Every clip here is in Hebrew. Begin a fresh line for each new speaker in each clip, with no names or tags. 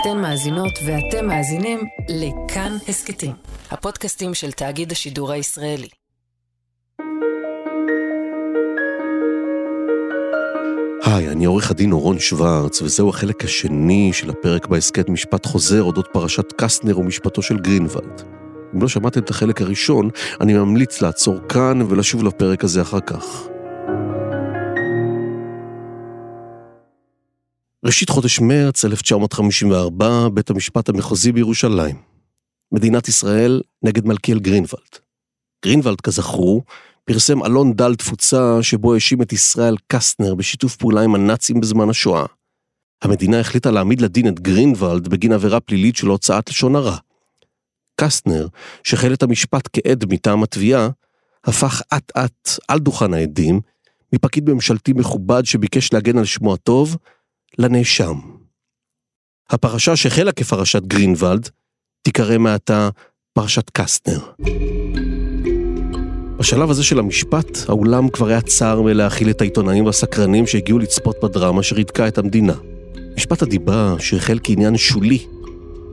אתן מאזינות ואתם מאזינים לכאן הסכתים, הפודקאסטים של תאגיד השידור הישראלי.
היי, אני עורך הדין אורון שוורץ, וזהו החלק השני של הפרק בהסכת משפט חוזר אודות פרשת קסטנר ומשפטו של גרינוולד. אם לא שמעתם את החלק הראשון, אני ממליץ לעצור כאן ולשוב לפרק הזה אחר כך. ראשית חודש מרץ 1954, בית המשפט המחוזי בירושלים. מדינת ישראל נגד מלכיאל גרינוולד. גרינוולד, כזכור, פרסם עלון דל תפוצה שבו האשים את ישראל קסטנר בשיתוף פעולה עם הנאצים בזמן השואה. המדינה החליטה להעמיד לדין את גרינוולד בגין עבירה פלילית של הוצאת לשון הרע. קסטנר, שהחל את המשפט כעד מטעם התביעה, הפך אט-אט על דוכן העדים, מפקיד ממשלתי מכובד שביקש להגן על שמו הטוב, לנאשם. הפרשה שהחלה כפרשת גרינוולד, תיקרא מעתה פרשת קסטנר. בשלב הזה של המשפט, האולם כבר היה צר מלהכיל את העיתונאים והסקרנים שהגיעו לצפות בדרמה שריתקה את המדינה. משפט הדיבה, שהחל כעניין שולי,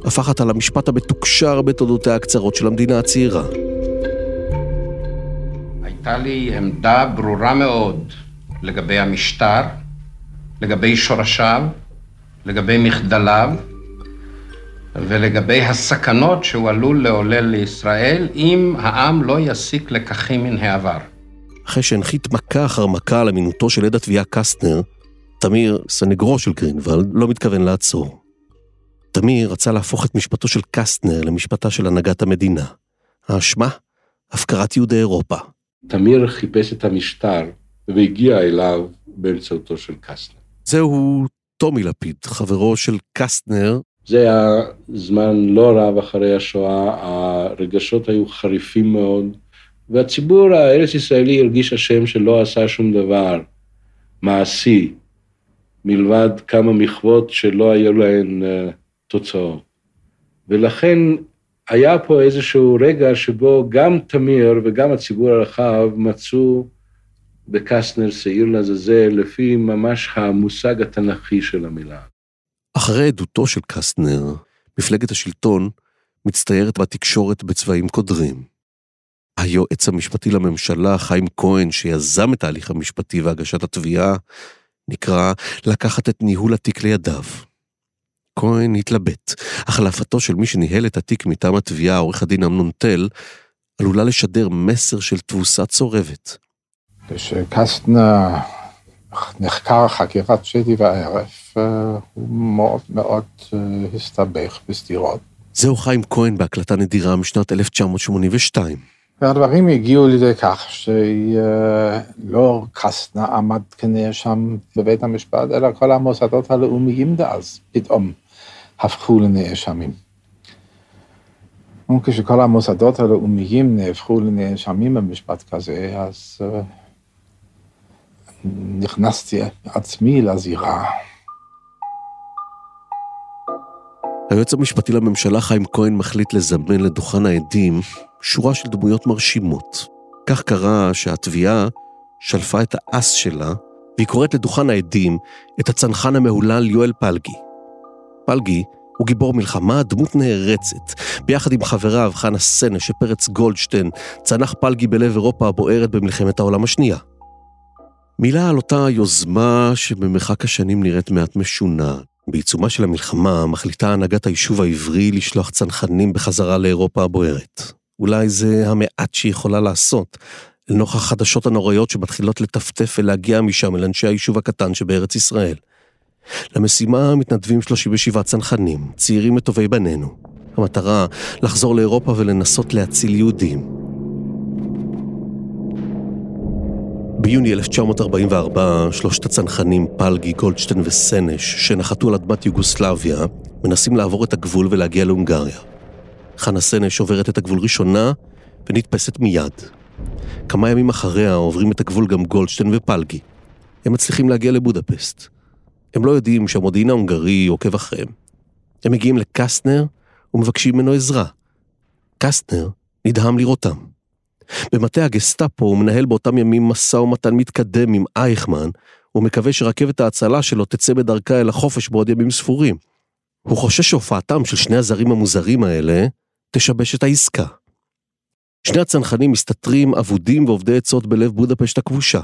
הפך עתה למשפט המתוקשר בתולדותיה הקצרות של המדינה הצעירה.
הייתה לי עמדה ברורה מאוד לגבי המשטר, לגבי שורשיו, לגבי מחדליו ולגבי הסכנות שהוא עלול לעולל לישראל אם העם לא יסיק לקחים מן העבר.
אחרי שהנחית מכה אחר מכה על אמינותו של עד התביעה קסטנר, תמיר, סנגרו של גרינוולד, לא מתכוון לעצור. תמיר רצה להפוך את משפטו של קסטנר למשפטה של הנהגת המדינה. האשמה? הפקרת יהודי אירופה.
תמיר חיפש את המשטר והגיע אליו באמצעותו של קסטנר.
זהו טומי לפיד, חברו של קסטנר.
זה היה זמן לא רב אחרי השואה, הרגשות היו חריפים מאוד, והציבור הארץ-ישראלי הרגיש אשם שלא עשה שום דבר מעשי, מלבד כמה מחוות שלא היו להן uh, תוצאות. ולכן היה פה איזשהו רגע שבו גם תמיר וגם הציבור הרחב מצאו בקסטנר שעיר לעזאזל, לפי ממש המושג התנ"כי של המילה.
אחרי עדותו של קסטנר, מפלגת השלטון מצטיירת בתקשורת בצבעים קודרים. היועץ המשפטי לממשלה, חיים כהן, שיזם את ההליך המשפטי והגשת התביעה, נקרא לקחת את ניהול התיק לידיו. כהן התלבט. החלפתו של מי שניהל את התיק מטעם התביעה, עורך הדין אמנון תל, עלולה לשדר מסר של תבוסה צורבת.
כשקסטנר נחקר חקירת שדי וערב, אה, הוא מאוד מאוד אה, הסתבך בסתירות.
זהו חיים כהן בהקלטה נדירה משנת 1982.
והדברים הגיעו לידי כך שלא קסטנר עמד כנאשם בבית המשפט, אלא כל המוסדות הלאומיים דאז פתאום הפכו לנאשמים. וכשכל המוסדות הלאומיים נהפכו לנאשמים במשפט כזה, אז אה, נכנסתי עצמי לזירה.
היועץ המשפטי לממשלה חיים כהן מחליט לזמן לדוכן העדים שורה של דמויות מרשימות. כך קרה שהתביעה שלפה את האס שלה, והיא קוראת לדוכן העדים את הצנחן המהולל יואל פלגי. פלגי הוא גיבור מלחמה, דמות נערצת. ביחד עם חבריו, חנה סנש שפרץ גולדשטיין, צנח פלגי בלב אירופה הבוערת במלחמת העולם השנייה. מילה על אותה יוזמה שבמרחק השנים נראית מעט משונה. בעיצומה של המלחמה מחליטה הנהגת היישוב העברי לשלוח צנחנים בחזרה לאירופה הבוערת. אולי זה המעט שהיא יכולה לעשות, לנוכח החדשות הנוראיות שמתחילות לטפטף ולהגיע משם אל אנשי היישוב הקטן שבארץ ישראל. למשימה מתנדבים 37 צנחנים, צעירים מטובי בנינו. המטרה, לחזור לאירופה ולנסות להציל יהודים. ביוני 1944, שלושת הצנחנים, פלגי, גולדשטיין וסנש, שנחתו על אדמת יוגוסלביה, מנסים לעבור את הגבול ולהגיע להונגריה. חנה סנש עוברת את הגבול ראשונה ונתפסת מיד. כמה ימים אחריה עוברים את הגבול גם גולדשטיין ופלגי. הם מצליחים להגיע לבודפסט. הם לא יודעים שהמודיעין ההונגרי עוקב אחריהם. הם מגיעים לקסטנר ומבקשים ממנו עזרה. קסטנר נדהם לראותם. במטה הגסטאפו הוא מנהל באותם ימים משא ומתן מתקדם עם אייכמן, ומקווה שרכבת ההצלה שלו תצא בדרכה אל החופש בעוד ימים ספורים. הוא חושש שהופעתם של שני הזרים המוזרים האלה תשבש את העסקה. שני הצנחנים מסתתרים אבודים ואובדי עצות בלב בודפשט הכבושה.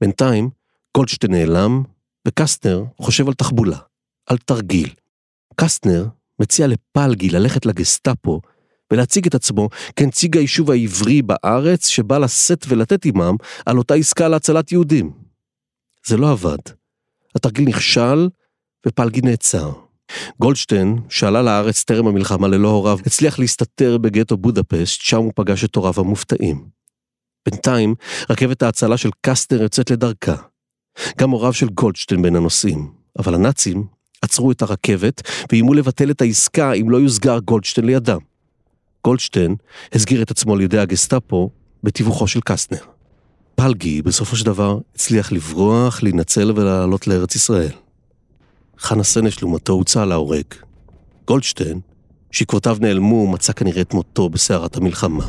בינתיים, גולדשטיין נעלם, וקסטנר חושב על תחבולה, על תרגיל. קסטנר מציע לפלגי ללכת לגסטאפו ולהציג את עצמו כנציג היישוב העברי בארץ שבא לשאת ולתת עמם על אותה עסקה להצלת יהודים. זה לא עבד. התרגיל נכשל ופלגי נעצר. גולדשטיין, שעלה לארץ טרם המלחמה ללא הוריו, הצליח להסתתר בגטו בודפשט, שם הוא פגש את הוריו המופתעים. בינתיים, רכבת ההצלה של קסטנר יוצאת לדרכה. גם הוריו של גולדשטיין בין הנוסעים, אבל הנאצים עצרו את הרכבת ואיימו לבטל את העסקה אם לא יוסגר גולדשטיין לידם. גולדשטיין הסגיר את עצמו על ידי הגסטאפו בתיווכו של קסטנר. פלגי בסופו של דבר הצליח לברוח, להינצל ולעלות לארץ ישראל. חנה סנש לעומתו הוצא להורג. גולדשטיין, שעקבותיו נעלמו, מצא כנראה את מותו בסערת המלחמה.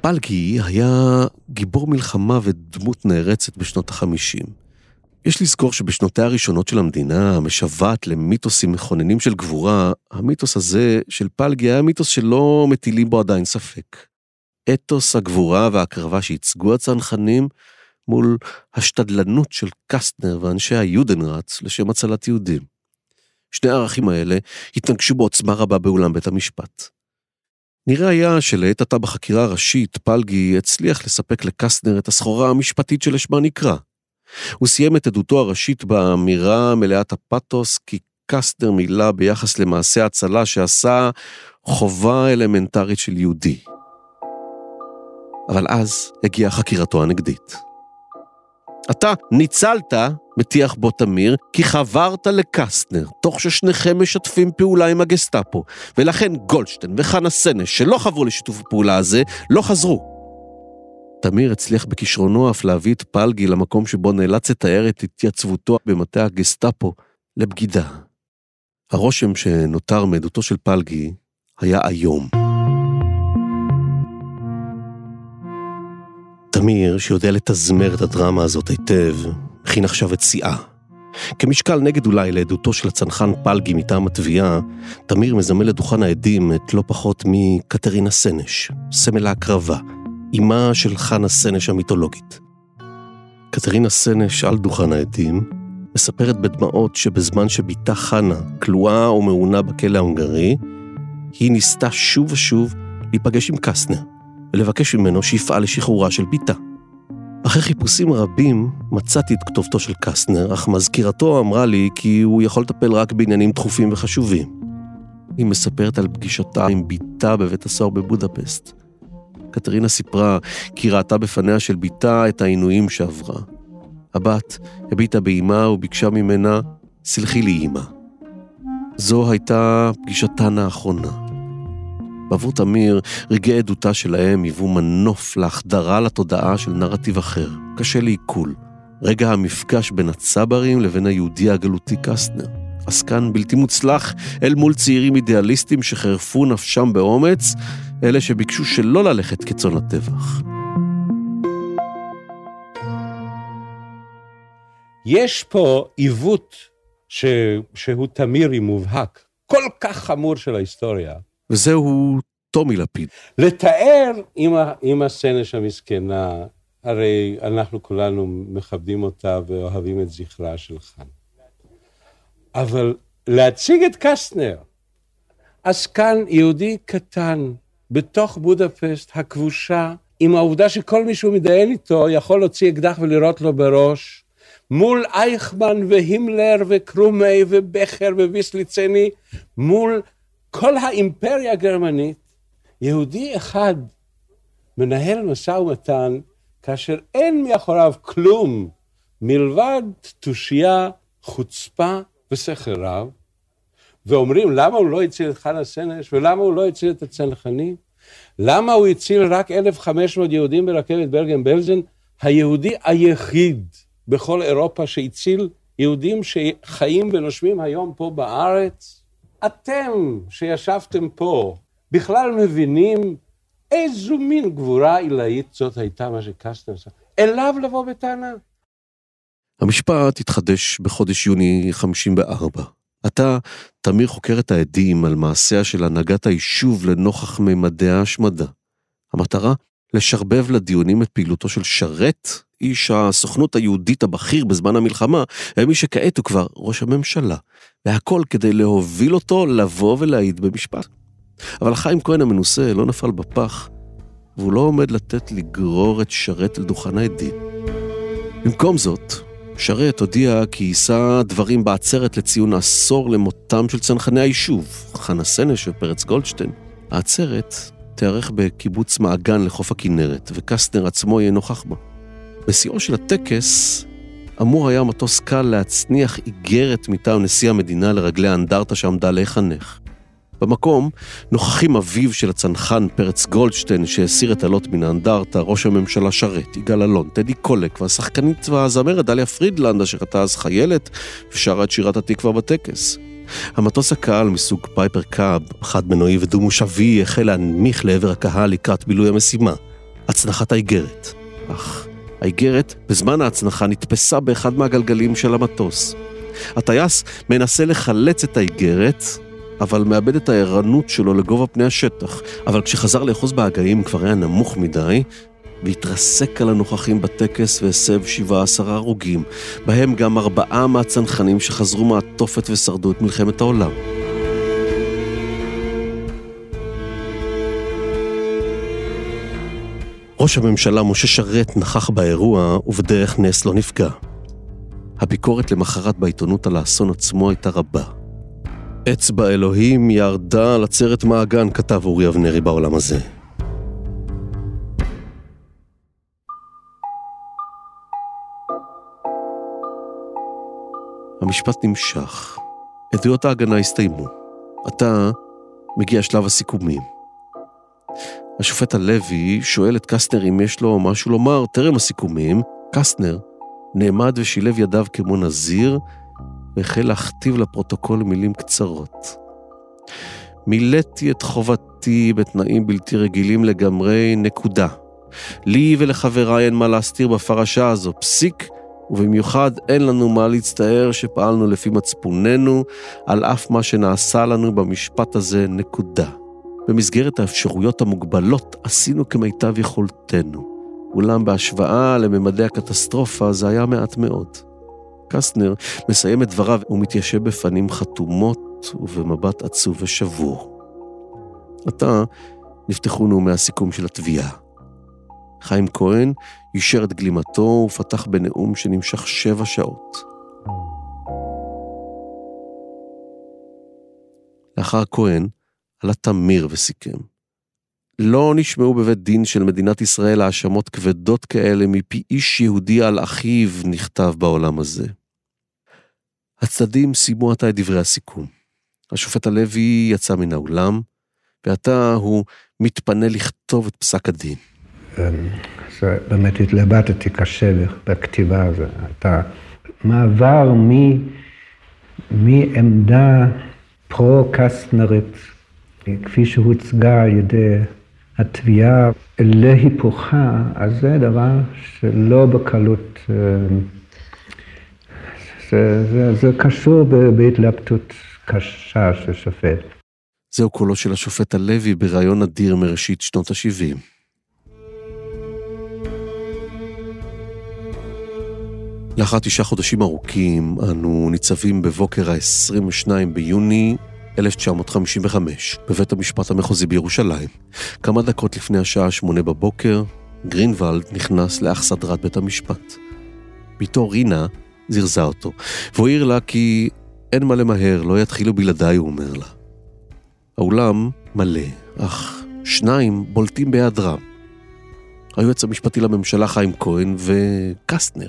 פלגי היה גיבור מלחמה ודמות נערצת בשנות החמישים. יש לזכור שבשנותיה הראשונות של המדינה, המשוועת למיתוסים מכוננים של גבורה, המיתוס הזה של פלגי היה מיתוס שלא מטילים בו עדיין ספק. אתוס הגבורה וההקרבה שייצגו הצנחנים מול השתדלנות של קסטנר ואנשי היודנראץ לשם הצלת יהודים. שני הערכים האלה התנגשו בעוצמה רבה באולם בית המשפט. נראה היה שלעת עתה בחקירה הראשית, פלגי הצליח לספק לקסטנר את הסחורה המשפטית שלשמה נקרא. הוא סיים את עדותו הראשית באמירה מלאת הפתוס כי קסטנר מילא ביחס למעשה הצלה שעשה חובה אלמנטרית של יהודי. אבל אז הגיעה חקירתו הנגדית. אתה ניצלת, מטיח בו תמיר, כי חברת לקסטנר, תוך ששניכם משתפים פעולה עם הגסטאפו, ולכן גולדשטיין וחנה סנש, שלא חברו לשיתוף הפעולה הזה, לא חזרו. תמיר הצליח בכישרונו אף להביא את פלגי למקום שבו נאלץ לתאר את התייצבותו במטה הגסטאפו לבגידה. הרושם שנותר מעדותו של פלגי היה איום. תמיר, שיודע לתזמר את הדרמה הזאת היטב, הכין עכשיו את שיאה. כמשקל נגד אולי לעדותו של הצנחן פלגי מטעם התביעה, תמיר מזמן לדוכן העדים את לא פחות מקטרינה סנש, סמל ההקרבה, אמה של חנה סנש המיתולוגית. קטרינה סנש על דוכן העדים, מספרת בדמעות שבזמן שבתה חנה כלואה ומעונה בכלא ההונגרי, היא ניסתה שוב ושוב להיפגש עם קסטנר, ולבקש ממנו שיפעל לשחרורה של בתה. אחרי חיפושים רבים מצאתי את כתובתו של קסטנר, אך מזכירתו אמרה לי כי הוא יכול לטפל רק בעניינים דחופים וחשובים. היא מספרת על פגישתה עם בתה בבית הסוהר בבודפסט. קטרינה סיפרה כי ראתה בפניה של בתה את העינויים שעברה. הבת הביטה באימה וביקשה ממנה, סלחי לי אימא. זו הייתה פגישתן האחרונה. בעבור תמיר, רגעי עדותה שלהם היוו מנוף להחדרה לתודעה של נרטיב אחר, קשה לעיכול. רגע המפגש בין הצברים לבין היהודי הגלותי קסטנר. עסקן בלתי מוצלח אל מול צעירים אידיאליסטים שחרפו נפשם באומץ, אלה שביקשו שלא ללכת כצאן לטבח.
יש פה עיוות ש... שהוא תמירי מובהק, כל כך חמור של ההיסטוריה,
וזהו טומי לפיד.
לתאר עם, ה, עם הסנש המסכנה, הרי אנחנו כולנו מכבדים אותה ואוהבים את זכרה של חן. אבל להציג את קסטנר, עסקן יהודי קטן בתוך בודפסט הכבושה, עם העובדה שכל מי שהוא מתדיין איתו יכול להוציא אקדח ולירות לו בראש, מול אייכמן והימלר וקרומי ובכר וויסליצני, מול כל האימפריה הגרמנית, יהודי אחד מנהל משא ומתן כאשר אין מאחוריו כלום מלבד תושייה, חוצפה ושכל רב, ואומרים למה הוא לא הציל את חנה סנש ולמה הוא לא הציל את הצנחנים? למה הוא הציל רק 1,500 יהודים ברכבת ברגן בלזן? היהודי היחיד בכל אירופה שהציל יהודים שחיים ונושמים היום פה בארץ? אתם שישבתם פה בכלל מבינים איזו מין גבורה עילאית זאת הייתה מה שקסטנר עשה? אליו לבוא בטענה.
המשפט התחדש בחודש יוני 54. עתה, תמיר חוקר את העדים על מעשיה של הנהגת היישוב לנוכח ממדי ההשמדה. המטרה, לשרבב לדיונים את פעילותו של שרת, איש הסוכנות היהודית הבכיר בזמן המלחמה, ומי שכעת הוא כבר ראש הממשלה, והכל כדי להוביל אותו לבוא ולהעיד במשפט. אבל חיים כהן המנוסה לא נפל בפח, והוא לא עומד לתת לגרור את שרת אל דוכן העדים. במקום זאת, שרת הודיע כי יישא דברים בעצרת לציון עשור למותם של צנחני היישוב, חנה סנש ופרץ גולדשטיין. העצרת תיארך בקיבוץ מעגן לחוף הכנרת, וקסטנר עצמו יהיה נוכח בה. בשיאו של הטקס אמור היה מטוס קל להצניח איגרת מטעם נשיא המדינה לרגלי האנדרטה שעמדה להיחנך. במקום נוכחים אביו של הצנחן פרץ גולדשטיין שהסיר את הלוט מן האנדרטה, ראש הממשלה שרת, יגאל אלון, טדי קולק והשחקנית והזמרת דליה פרידלנד אשר הייתה אז חיילת ושרה את שירת התקווה בטקס. המטוס הקל מסוג פייפר קאב, חד מנועי ודו-מושבי, החל להנמיך לעבר הקהל לקראת מילוי המשימה, הצנחת האיגרת. אך האיגרת, בזמן ההצנחה, נתפסה באחד מהגלגלים של המטוס. הטייס מנסה לחלץ את האיגרת, אבל מאבד את הערנות שלו לגובה פני השטח. אבל כשחזר לאחוז בהגאים כבר היה נמוך מדי, והתרסק על הנוכחים בטקס והסב 17 הרוגים, בהם גם ארבעה מהצנחנים שחזרו מהתופת ושרדו את מלחמת העולם. ראש הממשלה משה שרת נכח באירוע ובדרך נס לא נפגע. הביקורת למחרת בעיתונות על האסון עצמו הייתה רבה. אצבע אלוהים ירדה על עצרת מעגן, כתב אורי אבנרי בעולם הזה. המשפט נמשך. עדויות ההגנה הסתיימו. עתה מגיע שלב הסיכומים. השופט הלוי שואל את קסטנר אם יש לו משהו לומר טרם הסיכומים. קסטנר נעמד ושילב ידיו כמו נזיר, והחל להכתיב לפרוטוקול מילים קצרות. מילאתי את חובתי בתנאים בלתי רגילים לגמרי, נקודה. לי ולחבריי אין מה להסתיר בפרשה הזו, פסיק, ובמיוחד אין לנו מה להצטער שפעלנו לפי מצפוננו, על אף מה שנעשה לנו במשפט הזה, נקודה. במסגרת האפשרויות המוגבלות עשינו כמיטב יכולתנו, אולם בהשוואה לממדי הקטסטרופה זה היה מעט מאוד. קסטנר מסיים את דבריו ומתיישב בפנים חתומות ובמבט עצוב ושבור. עתה נפתחו נאומי הסיכום של התביעה. חיים כהן יישר את גלימתו ופתח בנאום שנמשך שבע שעות. לאחר כהן עלה תמיר וסיכם. לא נשמעו בבית דין של מדינת ישראל האשמות כבדות כאלה מפי איש יהודי על אחיו, נכתב בעולם הזה. הצדדים סיימו עתה את דברי הסיכום. השופט הלוי יצא מן האולם, ועתה הוא מתפנה לכתוב את פסק הדין.
אמ, באמת התלבטתי קשה בכתיבה הזו. אתה מעבר מעמדה פרו-קסטנרית, כפי שהוצגה על ידי התביעה, להיפוכה, אז זה דבר שלא בקלות, זה, זה, זה קשור בהתלבטות קשה של שופט.
זהו קולו של השופט הלוי בריאיון אדיר מראשית שנות ה-70. לאחר תשעה חודשים ארוכים, אנו ניצבים בבוקר ה-22 ביוני 1955, בבית המשפט המחוזי בירושלים. כמה דקות לפני השעה שמונה בבוקר, גרינוולד נכנס לאכסדרת בית המשפט. בתו רינה זירזה אותו, והוא העיר לה כי אין מה למהר, לא יתחילו בלעדיי, הוא אומר לה. האולם מלא, אך שניים בולטים בהיעדרם. היועץ המשפטי לממשלה חיים כהן וקסטנר.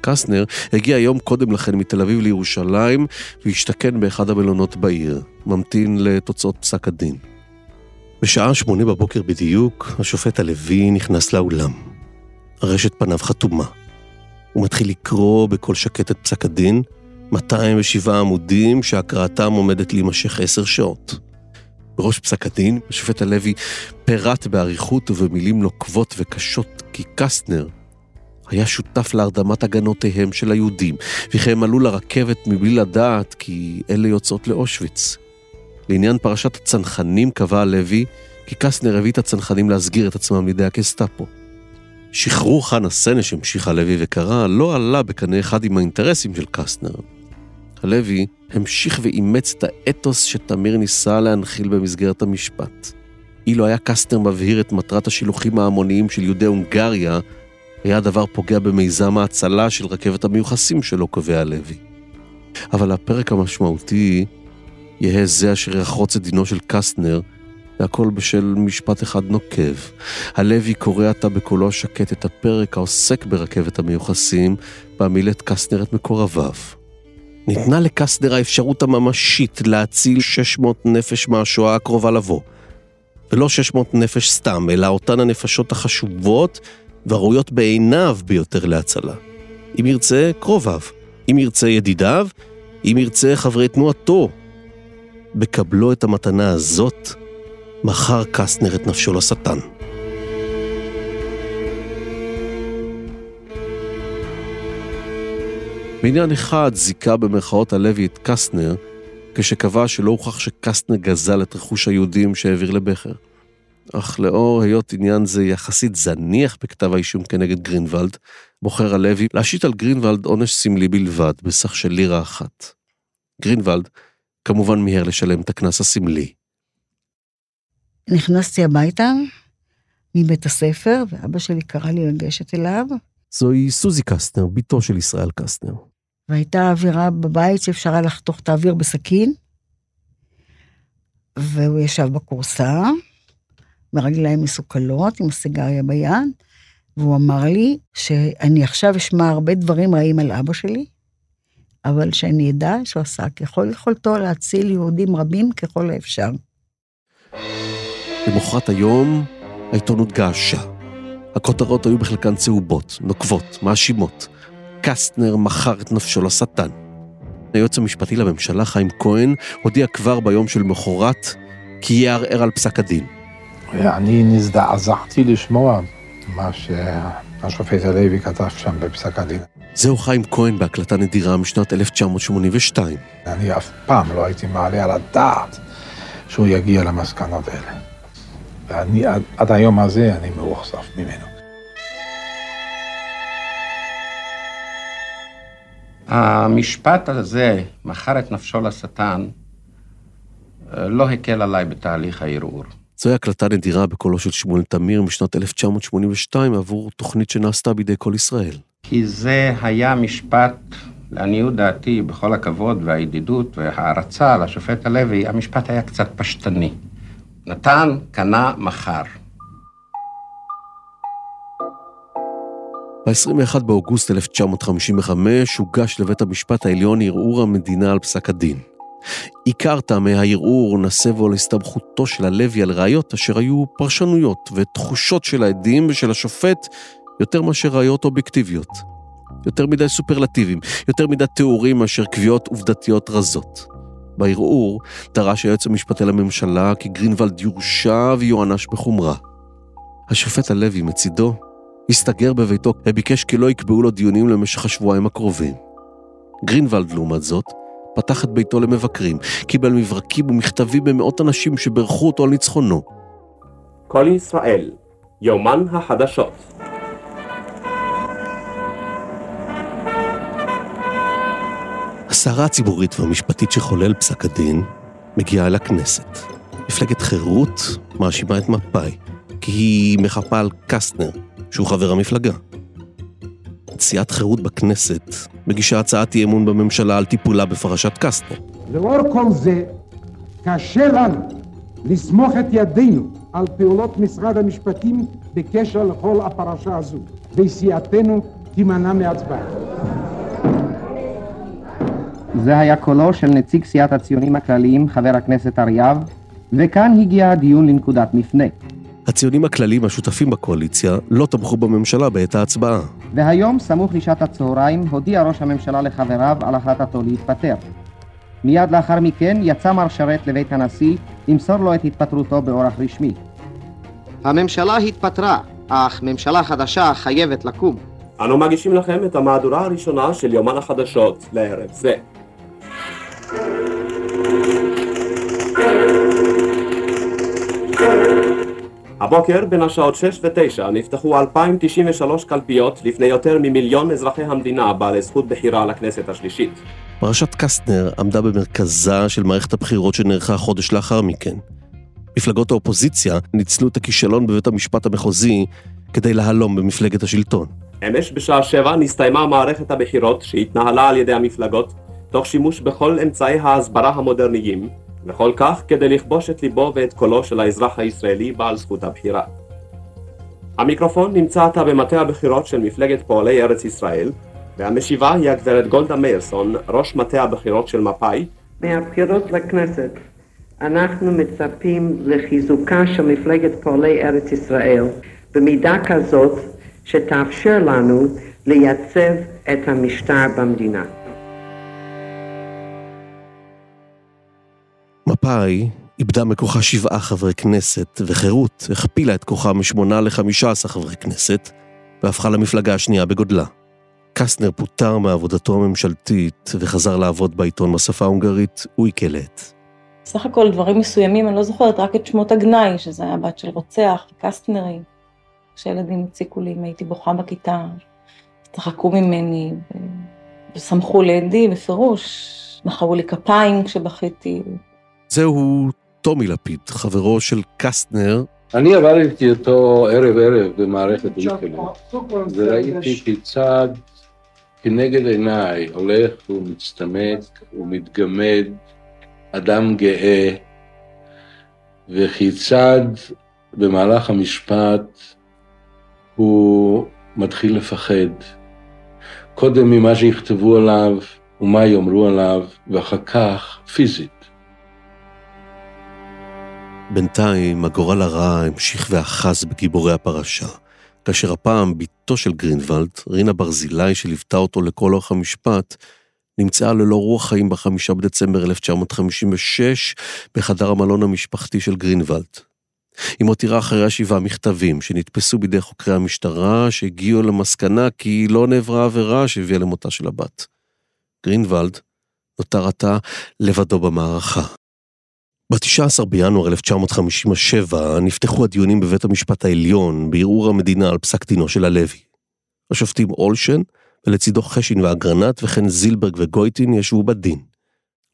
קסטנר הגיע יום קודם לכן מתל אביב לירושלים והשתכן באחד המלונות בעיר, ממתין לתוצאות פסק הדין. בשעה שמונה בבוקר בדיוק, השופט הלוי נכנס לאולם. הרשת פניו חתומה. הוא מתחיל לקרוא בקול שקט את פסק הדין, 207 עמודים שהקראתם עומדת להימשך עשר שעות. בראש פסק הדין, השופט הלוי פירט באריכות ובמילים נוקבות וקשות כי קסטנר היה שותף להרדמת הגנותיהם של היהודים, וכי הם עלו לרכבת מבלי לדעת כי אלה יוצאות לאושוויץ. לעניין פרשת הצנחנים קבע הלוי כי קסטנר הביא את הצנחנים להסגיר את עצמם לידי הגסטאפו. שחרור חנה סנש, המשיך הלוי וקרא, לא עלה בקנה אחד עם האינטרסים של קסטנר. הלוי המשיך ואימץ את האתוס שתמיר ניסה להנחיל במסגרת המשפט. אילו היה קסטנר מבהיר את מטרת השילוחים ההמוניים של יהודי הונגריה, היה הדבר פוגע במיזם ההצלה של רכבת המיוחסים שלו, קובע הלוי. אבל הפרק המשמעותי יהא זה אשר יחרוץ את דינו של קסטנר, והכל בשל משפט אחד נוקב. הלוי קורא עתה בקולו השקט את הפרק העוסק ברכבת המיוחסים, בה מילט קסטנר את מקורביו. ניתנה לקסטנר האפשרות הממשית להציל 600 נפש מהשואה הקרובה לבוא. ולא 600 נפש סתם, אלא אותן הנפשות החשובות והראויות בעיניו ביותר להצלה. אם ירצה, קרוביו. אם ירצה, ידידיו. אם ירצה, חברי תנועתו. בקבלו את המתנה הזאת, מכר קסטנר את נפשו לשטן. בעניין אחד זיכה במרכאות הלוי את קסטנר, כשקבע שלא הוכח שקסטנר גזל את רכוש היהודים שהעביר לבכר. אך לאור היות עניין זה יחסית זניח בכתב האישום כנגד גרינוולד, בוחר הלוי להשית על גרינוולד עונש סמלי בלבד, בסך של לירה אחת. גרינוולד כמובן מיהר לשלם את הקנס הסמלי.
נכנסתי הביתה מבית הספר, ואבא שלי קרא לי לגשת אליו,
זוהי סוזי קסטנר, בתו של ישראל קסטנר.
והייתה אווירה בבית שאפשר היה לחתוך את האוויר בסכין, והוא ישב בכורסה, ברגליים מסוכלות, עם סיגריה ביד, והוא אמר לי שאני עכשיו אשמע הרבה דברים רעים על אבא שלי, אבל שאני אדע שהוא עשה ככל יכולתו להציל יהודים רבים ככל האפשר.
למחרת היום, העיתונות געשה. הכותרות היו בחלקן צהובות, נוקבות, מאשימות. קסטנר מכר את נפשו לשטן. היועץ המשפטי לממשלה, חיים כהן, הודיע כבר ביום של מחרת כי יערער על פסק הדין.
אני נזדעזעתי לשמוע מה שהשופט הלוי כתב שם בפסק הדין.
זהו חיים כהן בהקלטה נדירה משנת 1982.
אני אף פעם לא הייתי מעלה על הדעת שהוא יגיע למסקנות האלה. ואני עד, עד היום הזה אני מאוכזב ממנו.
המשפט הזה, מכר את נפשו לשטן, לא הקל עליי בתהליך הערעור.
זוהי הקלטה נדירה בקולו של שמואל תמיר משנת 1982 עבור תוכנית שנעשתה בידי כל ישראל.
כי זה היה משפט, לעניות דעתי, בכל הכבוד והידידות וההערצה לשופט הלוי, המשפט היה קצת פשטני. נתן, קנה, מכר.
ב-21 באוגוסט 1955 הוגש לבית המשפט העליון ערעור המדינה על פסק הדין. עיקר טעמי הערעור נסבו על הסתמכותו של הלוי על ראיות אשר היו פרשנויות ותחושות של העדים ושל השופט יותר מאשר ראיות אובייקטיביות. יותר מדי סופרלטיבים, יותר מדי תיאורים מאשר קביעות עובדתיות רזות. בערעור דרש היועץ המשפטי לממשלה כי גרינוולד יורשע ויוענש בחומרה. השופט הלוי מצידו הסתגר בביתו וביקש כי לא יקבעו לו דיונים למשך השבועיים הקרובים. גרינוולד, לעומת זאת, פתח את ביתו למבקרים, קיבל מברקים ומכתבים במאות אנשים שברכו אותו על ניצחונו.
כל ישראל, יומן החדשות.
הסערה הציבורית והמשפטית שחולל פסק הדין מגיעה אל הכנסת. מפלגת חירות מאשימה את מפא"י, כי היא מחפה על קסטנר, שהוא חבר המפלגה. סיעת חירות בכנסת מגישה הצעת אי אמון בממשלה על טיפולה בפרשת קסטנר.
לאור כל זה, קשה לנו לסמוך את ידינו על פעולות משרד המשפטים בקשר לכל הפרשה הזו, וסיעתנו תימנע מהצבעה.
זה היה קולו של נציג סיעת הציונים הכלליים, חבר הכנסת אריאב, וכאן הגיע הדיון לנקודת מפנה.
הציונים הכלליים השותפים בקואליציה לא תמכו בממשלה בעת ההצבעה.
והיום, סמוך לשעת הצהריים, הודיע ראש הממשלה לחבריו על החלטתו להתפטר. מיד לאחר מכן יצא מר שרת לבית הנשיא למסור לו את התפטרותו באורח רשמי. הממשלה התפטרה, אך ממשלה חדשה חייבת לקום.
אנו מגישים לכם את המהדורה הראשונה של יומן החדשות לערב זה. הבוקר בין השעות 6 ו-9 נפתחו 2,093 קלפיות לפני יותר ממיליון אזרחי המדינה בעלי זכות בחירה לכנסת השלישית.
פרשת קסטנר עמדה במרכזה של מערכת הבחירות שנערכה חודש לאחר מכן. מפלגות האופוזיציה ניצלו את הכישלון בבית המשפט המחוזי כדי להלום במפלגת השלטון.
אמש בשעה 7 נסתיימה מערכת הבחירות שהתנהלה על ידי המפלגות תוך שימוש בכל אמצעי ההסברה המודרניים וכל כך כדי לכבוש את ליבו ואת קולו של האזרח הישראלי בעל זכות הבחירה. המיקרופון נמצא עתה במטה הבחירות של מפלגת פועלי ארץ ישראל, והמשיבה היא הגברת גולדה מאירסון, ראש מטה הבחירות של מפא"י.
מהבחירות לכנסת אנחנו מצפים לחיזוקה של מפלגת פועלי ארץ ישראל במידה כזאת שתאפשר לנו לייצב את המשטר במדינה.
מפא"י איבדה מכוחה שבעה חברי כנסת, וחירות הכפילה את כוחה משמונה לחמישה עשר חברי כנסת, והפכה למפלגה השנייה בגודלה. קסטנר פוטר מעבודתו הממשלתית וחזר לעבוד בעיתון בשפה ההונגרית אוי קלט.
סך הכל דברים מסוימים, אני לא זוכרת רק את שמות הגנאי, שזה היה בת של רוצח, קסטנרית. כשילדים הציקו לי אם הייתי בוכה בכיתה, צחקו ממני ושמחו לאידי בפירוש, מחאו לי כפיים כשבכיתי.
זהו טומי לפיד, חברו של קסטנר.
אני עבדתי איתו ערב ערב במערכת אוי קלט, וראיתי כיצד כנגד עיניי הולך ומצטמק ומתגמד אדם גאה, וכיצד במהלך המשפט הוא מתחיל לפחד. קודם ממה שיכתבו עליו ומה יאמרו עליו, ואחר כך פיזית.
בינתיים הגורל הרע המשיך ואחז בגיבורי הפרשה, כאשר הפעם בתו של גרינוולד, רינה ברזילי שליוותה אותו לכל אורך המשפט, נמצאה ללא רוח חיים בחמישה בדצמבר 1956 בחדר המלון המשפחתי של גרינוולד. היא מותירה אחריה שבעה מכתבים שנתפסו בידי חוקרי המשטרה שהגיעו למסקנה כי לא נעברה עבירה שהביאה למותה של הבת. גרינוולד נותר עתה לבדו במערכה. ב-19 בינואר 1957 נפתחו הדיונים בבית המשפט העליון בערעור המדינה על פסק דינו של הלוי. השופטים אולשן ולצידו חשין ואגרנט וכן זילברג וגויטין ישבו בדין.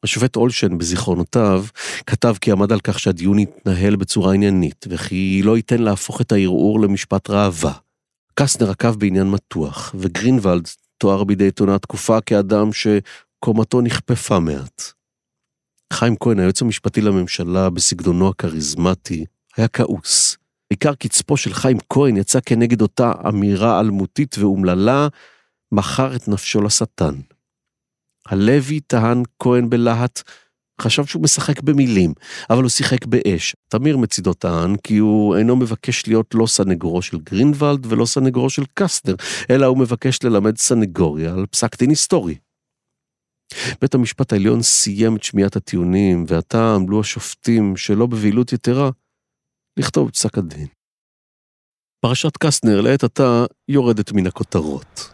השופט אולשן בזיכרונותיו כתב כי עמד על כך שהדיון יתנהל בצורה עניינית וכי לא ייתן להפוך את הערעור למשפט ראווה. קסנר עקב בעניין מתוח וגרינוולד תואר בידי עיתונת תקופה כאדם שקומתו נכפפה מעט. חיים כהן, היועץ המשפטי לממשלה, בסגנונו הכריזמטי, היה כעוס. בעיקר קצפו של חיים כהן יצא כנגד אותה אמירה אלמותית ואומללה, מכר את נפשו לשטן. הלוי טען כהן בלהט, חשב שהוא משחק במילים, אבל הוא שיחק באש. תמיר מצידו טען כי הוא אינו מבקש להיות לא סנגורו של גרינוולד ולא סנגורו של קסטנר, אלא הוא מבקש ללמד סנגוריה על פסק דין היסטורי. בית המשפט העליון סיים את שמיעת הטיעונים, ועתה עמלו השופטים, שלא בבהילות יתרה, לכתוב את פסק הדין. פרשת קסטנר לעת עתה יורדת מן הכותרות.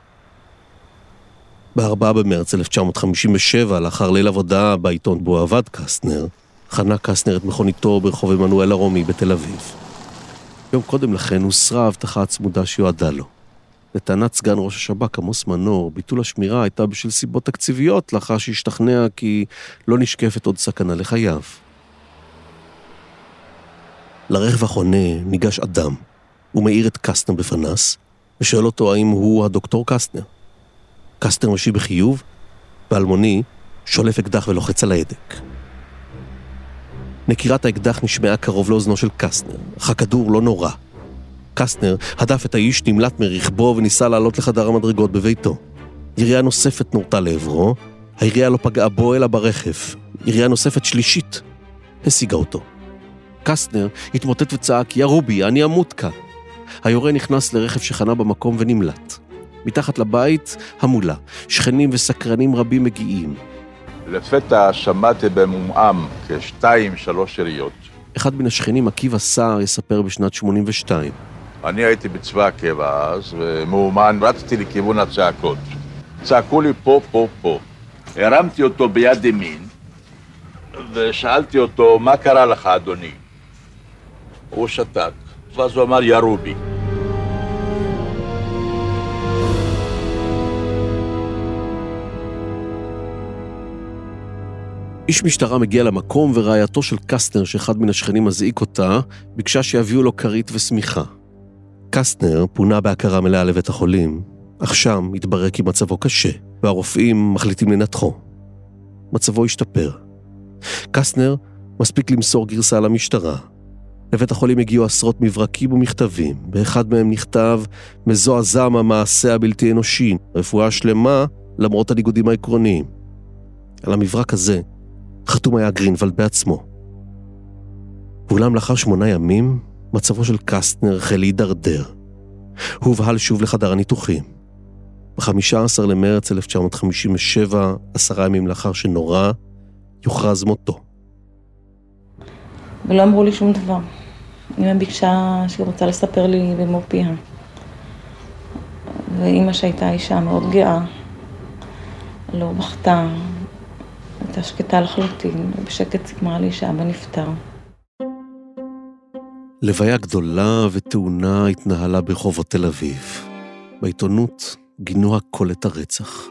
ב-4 במרץ 1957, לאחר ליל עבודה בעיתון בו עבד קסטנר, חנה קסטנר את מכוניתו ברחוב עמנואל הרומי בתל אביב. יום קודם לכן הוסרה ההבטחה הצמודה שיועדה לו. לטענת סגן ראש השב"כ עמוס מנור, ביטול השמירה הייתה בשל סיבות תקציביות, לאחר שהשתכנע כי לא נשקפת עוד סכנה לחייו. לרכב החונה ניגש אדם, הוא מאיר את קסטנר בפנס, ושואל אותו האם הוא הדוקטור קסטנר. קסטנר משיב בחיוב, ואלמוני שולף אקדח ולוחץ על ההדק. נקישת האקדח נשמעה קרוב לאוזנו של קסטנר, אך הכדור לא נורה. קסטנר הדף את האיש, נמלט מרכבו וניסה לעלות לחדר המדרגות בביתו. ירייה נוספת נורתה לעברו, הירייה לא פגעה בו אלא ברכב. ירייה נוספת שלישית השיגה אותו. קסטנר התמוטט וצעק, יא רובי, אני אמות כאן. היורה נכנס לרכב שחנה במקום ונמלט. מתחת לבית, המולה. שכנים וסקרנים רבים מגיעים.
לפתע שמעתי במומעם כשתיים, שלוש יריות.
אחד מן השכנים, עקיבא סער, יספר בשנת 82.
אני הייתי בצבא הקבע אז, ומאומן, רצתי לכיוון הצעקות. צעקו לי פה, פה, פה. הרמתי אותו ביד ימין, ושאלתי אותו, מה קרה לך, אדוני? הוא שתק, ואז הוא אמר, ירו בי.
איש משטרה מגיע למקום ורעייתו של קסטנר, שאחד מן השכנים מזעיק אותה, ביקשה שיביאו לו כרית ושמיכה. קסטנר פונה בהכרה מלאה לבית החולים, אך שם התברר כי מצבו קשה, והרופאים מחליטים לנתחו. מצבו השתפר. קסטנר מספיק למסור גרסה למשטרה. לבית החולים הגיעו עשרות מברקים ומכתבים, באחד מהם נכתב מזועזע מהמעשה הבלתי אנושי, רפואה שלמה למרות הניגודים העקרוניים. על המברק הזה חתום היה גרינוולד בעצמו. ואולם לאחר שמונה ימים, מצבו של קסטנר החל להידרדר. הובהל שוב לחדר הניתוחים. ב-15 למרץ 1957, עשרה ימים לאחר שנורה, יוכרז מותו.
ולא אמרו לי שום דבר. אמא ביקשה שהיא רוצה לספר לי במו פיה. ואימא שהייתה אישה מאוד גאה, לא בכתה, הייתה שקטה לחלוטין, ובשקט סיפרה לי שאבא נפטר.
לוויה גדולה וטעונה התנהלה ברחובות תל אביב. בעיתונות גינו הכל את הרצח.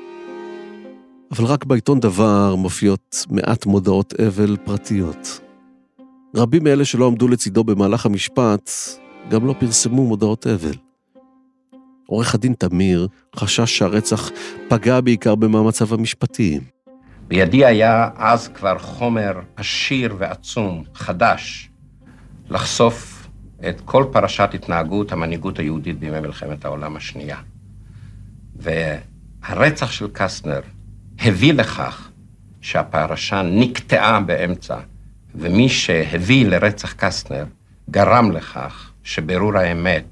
אבל רק בעיתון דבר מופיעות מעט מודעות אבל פרטיות. רבים מאלה שלא עמדו לצידו במהלך המשפט גם לא פרסמו מודעות אבל. עורך הדין תמיר חשש שהרצח פגע בעיקר במאמציו המשפטיים.
בידי היה אז כבר חומר עשיר ועצום, חדש, לחשוף את כל פרשת התנהגות המנהיגות היהודית בימי מלחמת העולם השנייה. והרצח של קסטנר הביא לכך שהפרשה נקטעה באמצע, ומי שהביא לרצח קסטנר גרם לכך שבירור האמת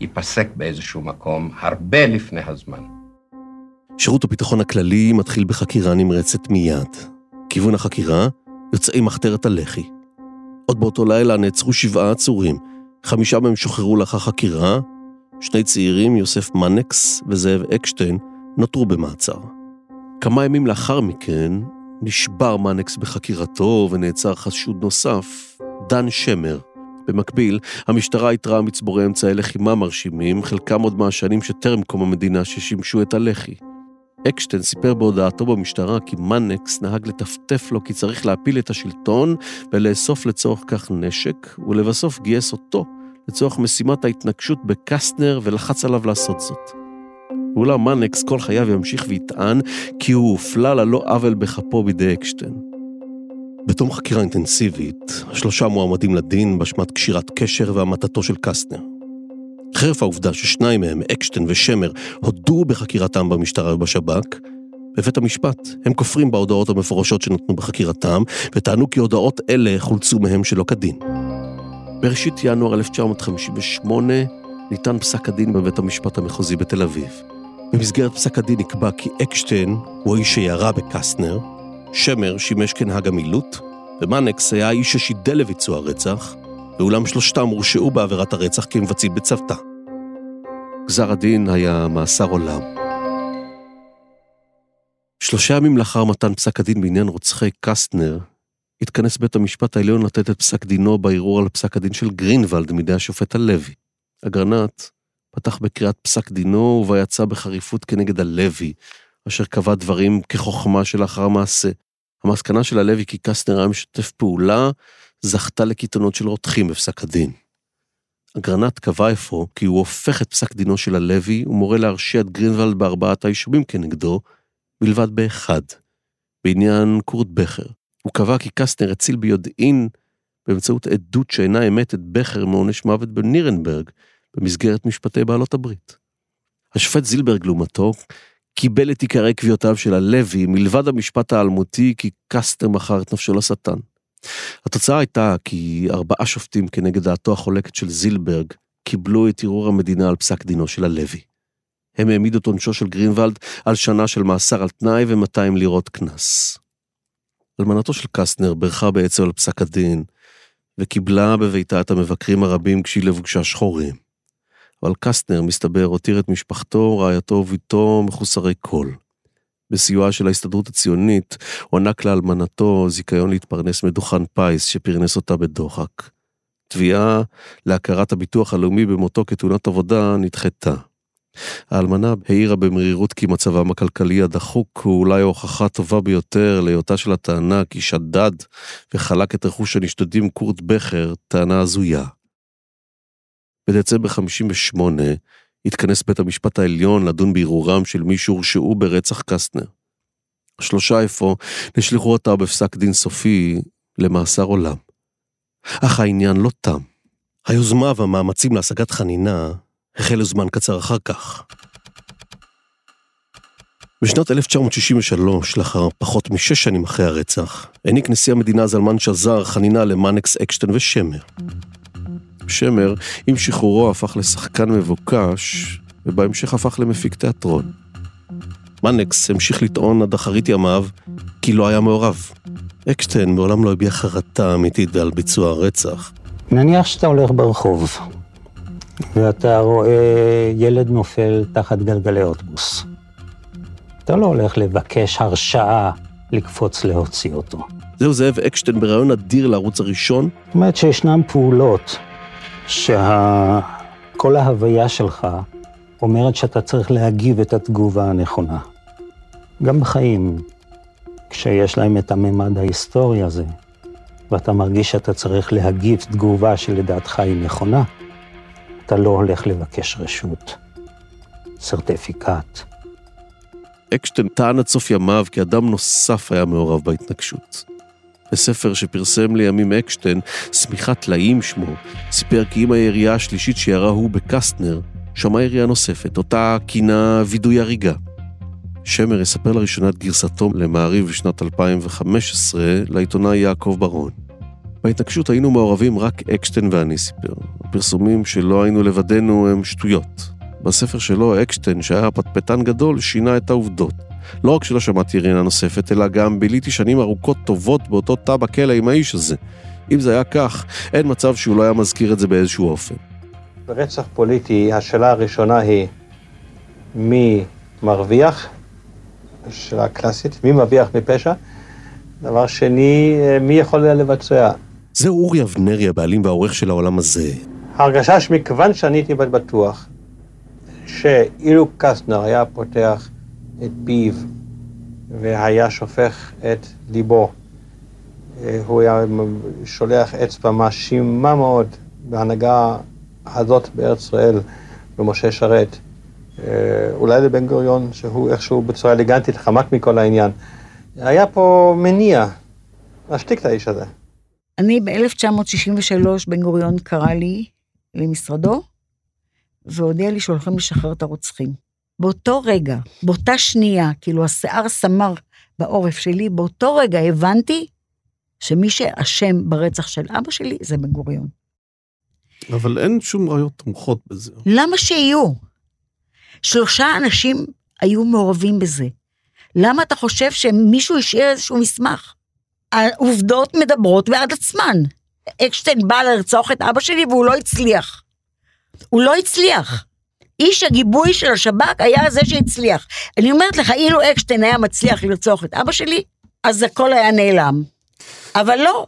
ייפסק באיזשהו מקום הרבה לפני הזמן.
שירות הביטחון הכללי מתחיל בחקירה נמרצת מיד. כיוון החקירה, יוצאי מחתרת הלח"י. עוד באותו לילה נעצרו שבעה עצורים, חמישה מהם שוחררו לאחר חקירה, שני צעירים, יוסף מנקס וזאב אקשטיין, נותרו במעצר. כמה ימים לאחר מכן, נשבר מנקס בחקירתו ונעצר חשוד נוסף, דן שמר. במקביל, המשטרה איתרה מצבורי אמצעי לחימה מרשימים, חלקם עוד מהשנים שטרם קום המדינה ששימשו את הלח"י. אקשטיין סיפר בהודעתו במשטרה כי מנקס נהג לטפטף לו כי צריך להפיל את השלטון ולאסוף לצורך כך נשק, ולבסוף גייס אותו לצורך משימת ההתנקשות בקסטנר ולחץ עליו לעשות זאת. ואולם מנקס כל חייו ימשיך ויטען כי הוא הופלל ללא עוול בכפו בידי אקשטיין. בתום חקירה אינטנסיבית, שלושה מועמדים לדין באשמת קשירת קשר והמתתו של קסטנר. חרף העובדה ששניים מהם, אקשטיין ושמר, הודו בחקירתם במשטרה ובשב"כ, בבית המשפט הם כופרים בהודעות המפורשות שנתנו בחקירתם, וטענו כי הודעות אלה חולצו מהם שלא כדין. בראשית ינואר 1958 ניתן פסק הדין בבית המשפט המחוזי בתל אביב. במסגרת פסק הדין נקבע כי אקשטיין הוא האיש שירה בקסטנר, שמר שימש כנהג המילוט, ומנקס היה האיש ששידל לביצוע הרצח, ואולם שלושתם הורשעו בעבירת הרצח כמבצעים בצוותא. גזר הדין היה מאסר עולם. שלושה ימים לאחר מתן פסק הדין בעניין רוצחי קסטנר, התכנס בית המשפט העליון לתת את פסק דינו בערעור על פסק הדין של גרינוולד מידי השופט הלוי. אגרנט פתח בקריאת פסק דינו ובה יצא בחריפות כנגד הלוי, אשר קבע דברים כחוכמה שלאחר מעשה. המסקנה של הלוי כי קסטנר היה משתף פעולה, זכתה לקיתונות של רותחים בפסק הדין. אגרנט קבע אפוא כי הוא הופך את פסק דינו של הלוי ומורה להרשיע את גרינוולד בארבעת האישומים כנגדו, מלבד באחד, בעניין קורט בכר. הוא קבע כי קסטנר הציל ביודעין, באמצעות עדות שאינה אמת, את בכר מעונש מוות בנירנברג, במסגרת משפטי בעלות הברית. השופט זילברג, לעומתו, קיבל את עיקרי קביעותיו של הלוי, מלבד המשפט האלמותי כי קסטנר מכר את נפשו לשטן. התוצאה הייתה כי ארבעה שופטים כנגד דעתו החולקת של זילברג קיבלו את ערעור המדינה על פסק דינו של הלוי. הם העמידו את עונשו של גרינוולד על שנה של מאסר על תנאי ו-200 לירות קנס. אלמנתו של קסטנר ברכה בעצם על פסק הדין, וקיבלה בביתה את המבקרים הרבים כשהיא לבושה שחורים. אבל קסטנר, מסתבר, הותיר את משפחתו, רעייתו וביתו מחוסרי כל. בסיועה של ההסתדרות הציונית, הוענק לאלמנתו זיכיון להתפרנס מדוכן פיס שפרנס אותה בדוחק. תביעה להכרת הביטוח הלאומי במותו כתאונת עבודה נדחתה. האלמנה העירה במרירות כי מצבם הכלכלי הדחוק הוא אולי ההוכחה הטובה ביותר להיותה של הטענה כי שדד וחלק את רכוש הנשדדים קורט בכר, טענה הזויה. בדצמבר 58 התכנס בית המשפט העליון לדון בערעורם של מי שהורשעו ברצח קסטנר. שלושה אפוא נשלחו אותה בפסק דין סופי למאסר עולם. אך העניין לא תם. היוזמה והמאמצים להשגת חנינה החלו זמן קצר אחר כך. בשנת 1963, לאחר פחות משש שנים אחרי הרצח, העניק נשיא המדינה זלמן שזר חנינה למאנקס אקשטיין ושמר. שמר, עם שחרורו הפך לשחקן מבוקש, ובהמשך הפך למפיק תיאטרון. מנקס המשיך לטעון עד אחרית ימיו כי לא היה מעורב. אקשטיין מעולם לא הביע חרטה אמיתית על ביצוע הרצח.
נניח שאתה הולך ברחוב, ואתה רואה ילד נופל תחת גלגלי אוטובוס. אתה לא הולך לבקש הרשאה לקפוץ להוציא אותו.
זהו זאב אקשטיין בריאיון אדיר לערוץ הראשון.
זאת אומרת שישנן פעולות שכל ההוויה שלך אומרת שאתה צריך להגיב את התגובה הנכונה. גם בחיים, כשיש להם את הממד ההיסטורי הזה, ואתה מרגיש שאתה צריך להגיב תגובה שלדעתך היא נכונה, אתה לא הולך לבקש רשות, סרטיפיקט.
אקשטיין טען עד סוף ימיו כי אדם נוסף היה מעורב בהתנגשות. בספר שפרסם לימים אקשטיין, שמיכת טלאים שמו, סיפר כי עם הירייה השלישית שירה הוא בקסטנר, שמע ירייה נוספת, אותה כינה וידוי הריגה. שמר יספר לראשונה את גרסתו למעריב בשנת 2015 לעיתונאי יעקב ברון. בהתנגשות היינו מעורבים רק אקשטיין ואני סיפר. הפרסומים שלא היינו לבדנו הם שטויות. בספר שלו, אקשטיין, שהיה פטפטן גדול, שינה את העובדות. לא רק שלא שמעתי ירינה נוספת, אלא גם ביליתי שנים ארוכות טובות באותו תא בכלא עם האיש הזה. אם זה היה כך, אין מצב שהוא לא היה מזכיר את זה באיזשהו אופן.
ברצח פוליטי, השאלה הראשונה היא מי מרוויח, שאלה קלאסית, מי מרוויח מפשע? דבר שני, מי יכול לבצע?
זהו אורי אבנרי, הבעלים והעורך של העולם הזה.
ההרגשה שמכיוון שאני הייתי בטוח שאילו קסטנר היה פותח את פיו והיה שופך את ליבו, הוא היה שולח אצבע מאשימה מאוד בהנהגה הזאת בארץ ישראל, במשה שרת, אולי לבן גוריון, שהוא איכשהו בצורה אלגנטית חמק מכל העניין. היה פה מניע להשתיק את האיש הזה.
אני ב-1963, בן גוריון קרא לי למשרדו, והודיע לי שהולכים לשחרר את הרוצחים. באותו רגע, באותה שנייה, כאילו השיער סמר בעורף שלי, באותו רגע הבנתי שמי שאשם ברצח של אבא שלי זה בן גוריון.
אבל אין שום ראיות תומכות בזה.
למה שיהיו? שלושה אנשים היו מעורבים בזה. למה אתה חושב שמישהו השאיר איזשהו מסמך? העובדות מדברות בעד עצמן. אקשטיין בא לרצוח את אבא שלי והוא לא הצליח. הוא לא הצליח. איש הגיבוי של השב"כ היה זה שהצליח. אני אומרת לך, אילו אקשטיין היה מצליח לרצוח את אבא שלי, אז הכל היה נעלם. אבל לא.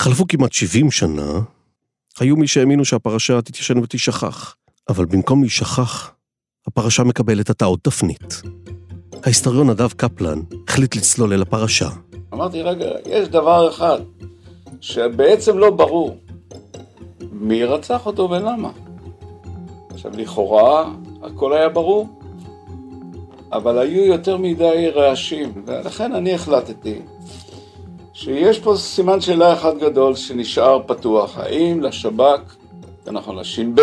חלפו כמעט 70 שנה, היו מי שהאמינו שהפרשה תתיישן ותשכח. אבל במקום להישכח, הפרשה מקבלת עתה עוד תפנית. ההיסטוריון נדב קפלן החליט לצלול אל הפרשה.
אמרתי, רגע, יש דבר אחד שבעצם לא ברור. מי רצח אותו ולמה? עכשיו, לכאורה, הכל היה ברור, אבל היו יותר מדי רעשים, ולכן אני החלטתי שיש פה סימן שאלה אחד גדול שנשאר פתוח. האם לשב"כ, זה נכון, לש"ב,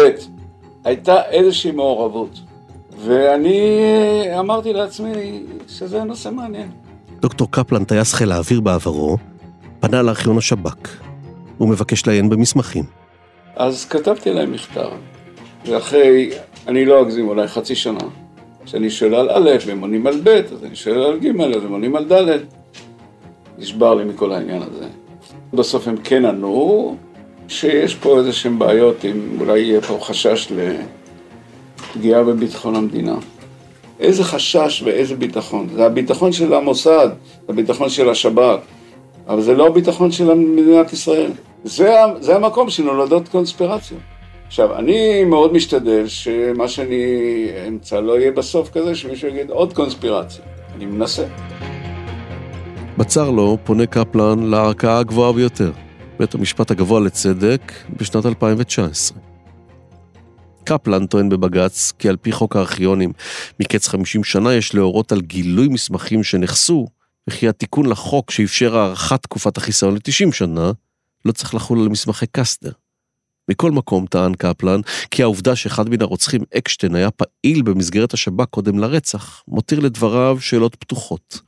הייתה איזושהי מעורבות? ואני אמרתי לעצמי שזה נושא מעניין.
דוקטור קפלן, טייס חיל האוויר בעברו, פנה לארכיון השב"כ. הוא מבקש לעיין במסמכים.
אז כתבתי להם מכתב, ואחרי, אני לא אגזים, אולי חצי שנה, כשאני שואל על א' והם עונים על ב', אז אני שואל על ג', אז הם עונים על ד', נשבר לי מכל העניין הזה. בסוף הם כן ענו,
שיש פה איזה שהן בעיות, אם אולי יהיה פה חשש לפגיעה בביטחון המדינה. איזה חשש ואיזה ביטחון? זה הביטחון של המוסד, הביטחון של השב"כ, אבל זה לא הביטחון של מדינת ישראל. זה, זה המקום שנולדות קונספירציות. עכשיו, אני מאוד משתדל שמה שאני אמצא לא יהיה בסוף כזה שמישהו יגיד עוד קונספירציה. אני מנסה.
בצר לו פונה קפלן לערכאה הגבוהה ביותר, בית המשפט הגבוה לצדק, בשנת 2019. קפלן טוען בבג"ץ כי על פי חוק הארכיונים מקץ 50 שנה יש להורות על גילוי מסמכים שנחסו, וכי התיקון לחוק שאפשר הארכת תקופת החיסיון ל-90 שנה, לא צריך לחול על מסמכי קסטנר. מכל מקום טען קפלן כי העובדה שאחד מן הרוצחים אקשטיין היה פעיל במסגרת השב"כ קודם לרצח, מותיר לדבריו שאלות פתוחות.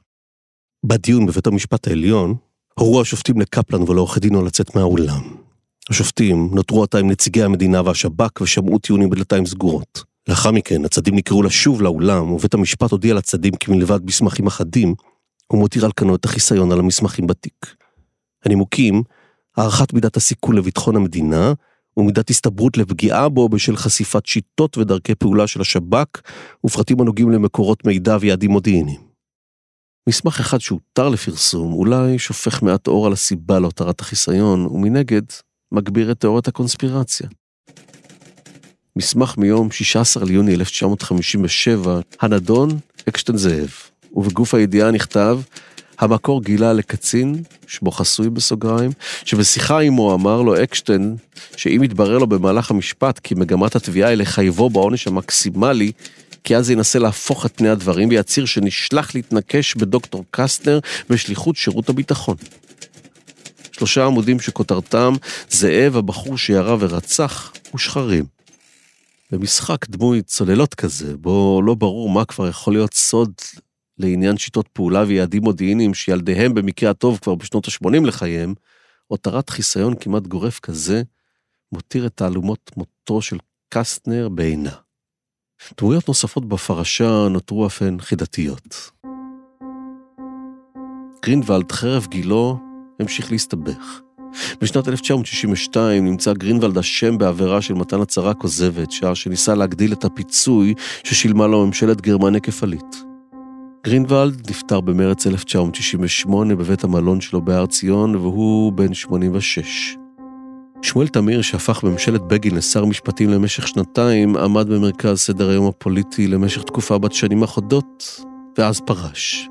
בדיון בבית המשפט העליון, הורו השופטים לקפלן ולעורכי דינו לצאת מהאולם. השופטים נותרו עתה עם נציגי המדינה והשב"כ ושמעו טיעונים בדלתיים סגורות. לאחר מכן הצדים נקראו לשוב לאולם, ובית המשפט הודיע לצדים כי מלבד מסמכים אחדים, הוא מותיר על כנו את החיסיון על המסמכים בתיק. הנימוקים, הערכת מידת הסיכון לביטחון המדינה, ומידת הסתברות לפגיעה בו בשל חשיפת שיטות ודרכי פעולה של השב"כ, ופרטים הנוגעים למקורות מידע ויעדים מודיעיניים. מסמך אחד שהותר לפרסום אולי שופך מעט אור על הסיבה להותרת החיסיון, ומנגד מגביר את תיאוריית הקונספירציה. מסמך מיום 16 ליוני 1957, הנדון אקשטיין זאב, ובגוף הידיעה נכתב המקור גילה לקצין, שמו חסוי בסוגריים, שבשיחה עמו אמר לו אקשטיין, שאם יתברר לו במהלך המשפט כי מגמת התביעה היא לחייבו בעונש המקסימלי, כי אז ינסה להפוך את פני הדברים ויצהיר שנשלח להתנקש בדוקטור קסטנר בשליחות שירות הביטחון. שלושה עמודים שכותרתם זאב הבחור שירה ורצח ושחרים. במשחק דמוי צוללות כזה, בו לא ברור מה כבר יכול להיות סוד לעניין שיטות פעולה ויעדים מודיעיניים שילדיהם במקרה הטוב כבר בשנות ה-80 לחייהם, הותרת חיסיון כמעט גורף כזה, מותיר את תעלומות מותו של קסטנר בעינה. דמויות נוספות בפרשה נותרו אף הן חידתיות. גרינוולד, חרף גילו, המשיך להסתבך. בשנת 1962 נמצא גרינוולד אשם בעבירה של מתן הצהרה כוזבת, שעה שניסה להגדיל את הפיצוי ששילמה לו ממשלת גרמניה כפליט. גרינוולד נפטר במרץ 1998 בבית המלון שלו בהר ציון, והוא בן 86. שמואל תמיר, שהפך בממשלת בגין לשר משפטים למשך שנתיים, עמד במרכז סדר היום הפוליטי למשך תקופה בת שנים אחדות, ואז פרש.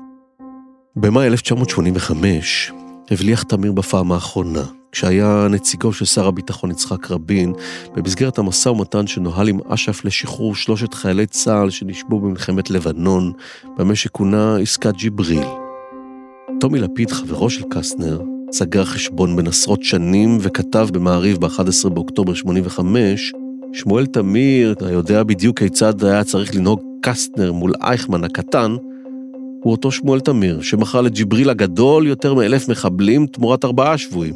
במאי 1985 הבליח תמיר בפעם האחרונה, כשהיה נציגו של שר הביטחון יצחק רבין, במסגרת המשא ומתן שנוהל עם אש"ף לשחרור שלושת חיילי צה"ל שנשבו במלחמת לבנון, במה שכונה עסקת ג'יבריל. טומי לפיד, חברו של קסטנר, סגר חשבון בין עשרות שנים וכתב במעריב ב-11 באוקטובר 85, שמואל תמיר, היודע בדיוק כיצד היה צריך לנהוג קסטנר מול אייכמן הקטן, הוא אותו שמואל תמיר, שמכר לג'יבריל הגדול יותר מאלף מחבלים תמורת ארבעה שבויים.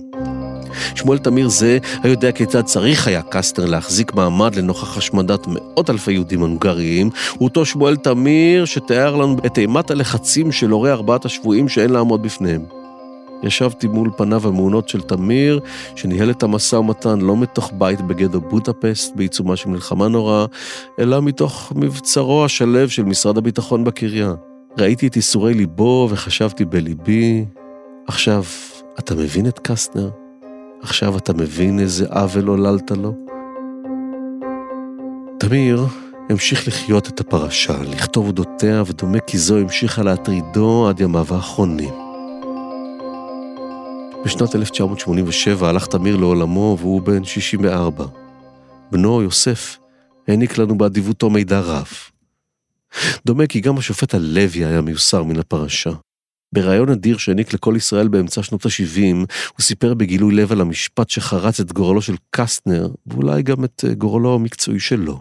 שמואל תמיר זה היודע כיצד צריך היה קסטנר להחזיק מעמד לנוכח השמדת מאות אלפי יהודים הונגריים, הוא אותו שמואל תמיר שתיאר לנו את אימת הלחצים של הורי ארבעת השבויים שאין לעמוד בפניהם. ישבתי מול פניו המעונות של תמיר, שניהל את המשא ומתן לא מתוך בית בגדו בוטפסט בעיצומה של מלחמה נוראה, אלא מתוך מבצרו השלב של משרד הביטחון בקריה. ראיתי את ייסורי ליבו וחשבתי בליבי, עכשיו, אתה מבין את קסטנר? עכשיו אתה מבין איזה עוול עוללת לו? תמיר המשיך לחיות את הפרשה, לכתוב אודותיה, ודומה כי זו המשיכה להטרידו עד ימיו האחרונים. בשנת 1987 הלך תמיר לעולמו והוא בן 64. בנו, יוסף, העניק לנו באדיבותו מידע רב. דומה כי גם השופט הלוי היה מיוסר מן הפרשה. בריאיון אדיר שהעניק לכל ישראל באמצע שנות ה-70, הוא סיפר בגילוי לב על המשפט שחרץ את גורלו של קסטנר, ואולי גם את גורלו המקצועי שלו.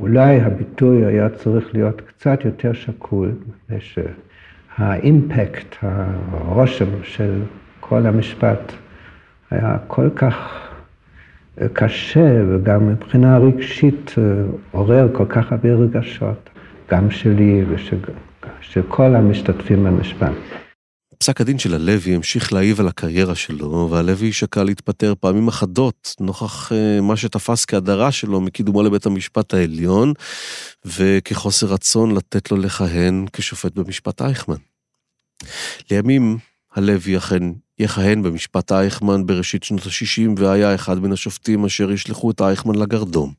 אולי הביטוי היה צריך להיות קצת יותר שקול, מפני שהאימפקט, הרושם של כל המשפט היה כל כך קשה, וגם מבחינה רגשית עורר כל כך הרבה רגשות. גם שלי ושל כל המשתתפים במשפט.
פסק הדין של הלוי המשיך להעיב על הקריירה שלו, והלוי שקל להתפטר פעמים אחדות, נוכח uh, מה שתפס כהדרה שלו מקידומו לבית המשפט העליון, וכחוסר רצון לתת לו לכהן כשופט במשפט אייכמן. לימים הלוי אכן יכהן במשפט אייכמן בראשית שנות ה-60, והיה אחד מן השופטים אשר ישלחו את אייכמן לגרדום.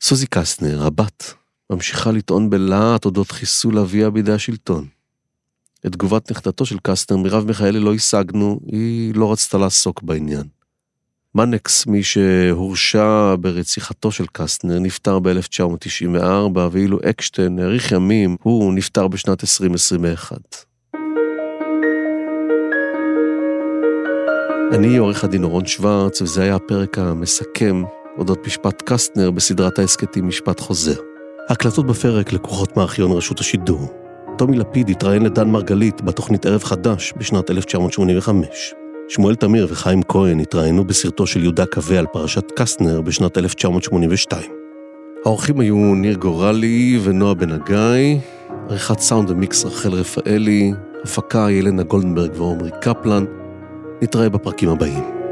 סוזי קסטנר, הבת, ממשיכה לטעון בלהט אודות חיסול אביה בידי השלטון. את תגובת נכדתו של קסטנר, מרב מיכאלי, לא השגנו, היא לא רצתה לעסוק בעניין. מנקס, מי שהורשע ברציחתו של קסטנר, נפטר ב-1994, ואילו אקשטיין האריך ימים, הוא נפטר בשנת 2021. אני עורך הדין אורון שוורץ, וזה היה הפרק המסכם אודות משפט קסטנר בסדרת ההסכתים משפט חוזר. ההקלטות בפרק לקוחות מארכיון רשות השידור. טומי לפיד התראיין לדן מרגלית בתוכנית ערב חדש בשנת 1985. שמואל תמיר וחיים כהן התראיינו בסרטו של יהודה קווה על פרשת קסטנר בשנת 1982. האורחים היו ניר גורלי ונועה בן הגיא, עריכת סאונד ומיקס רחל רפאלי, הפקה ילנה גולדנברג ועומרי קפלן. נתראה בפרקים הבאים.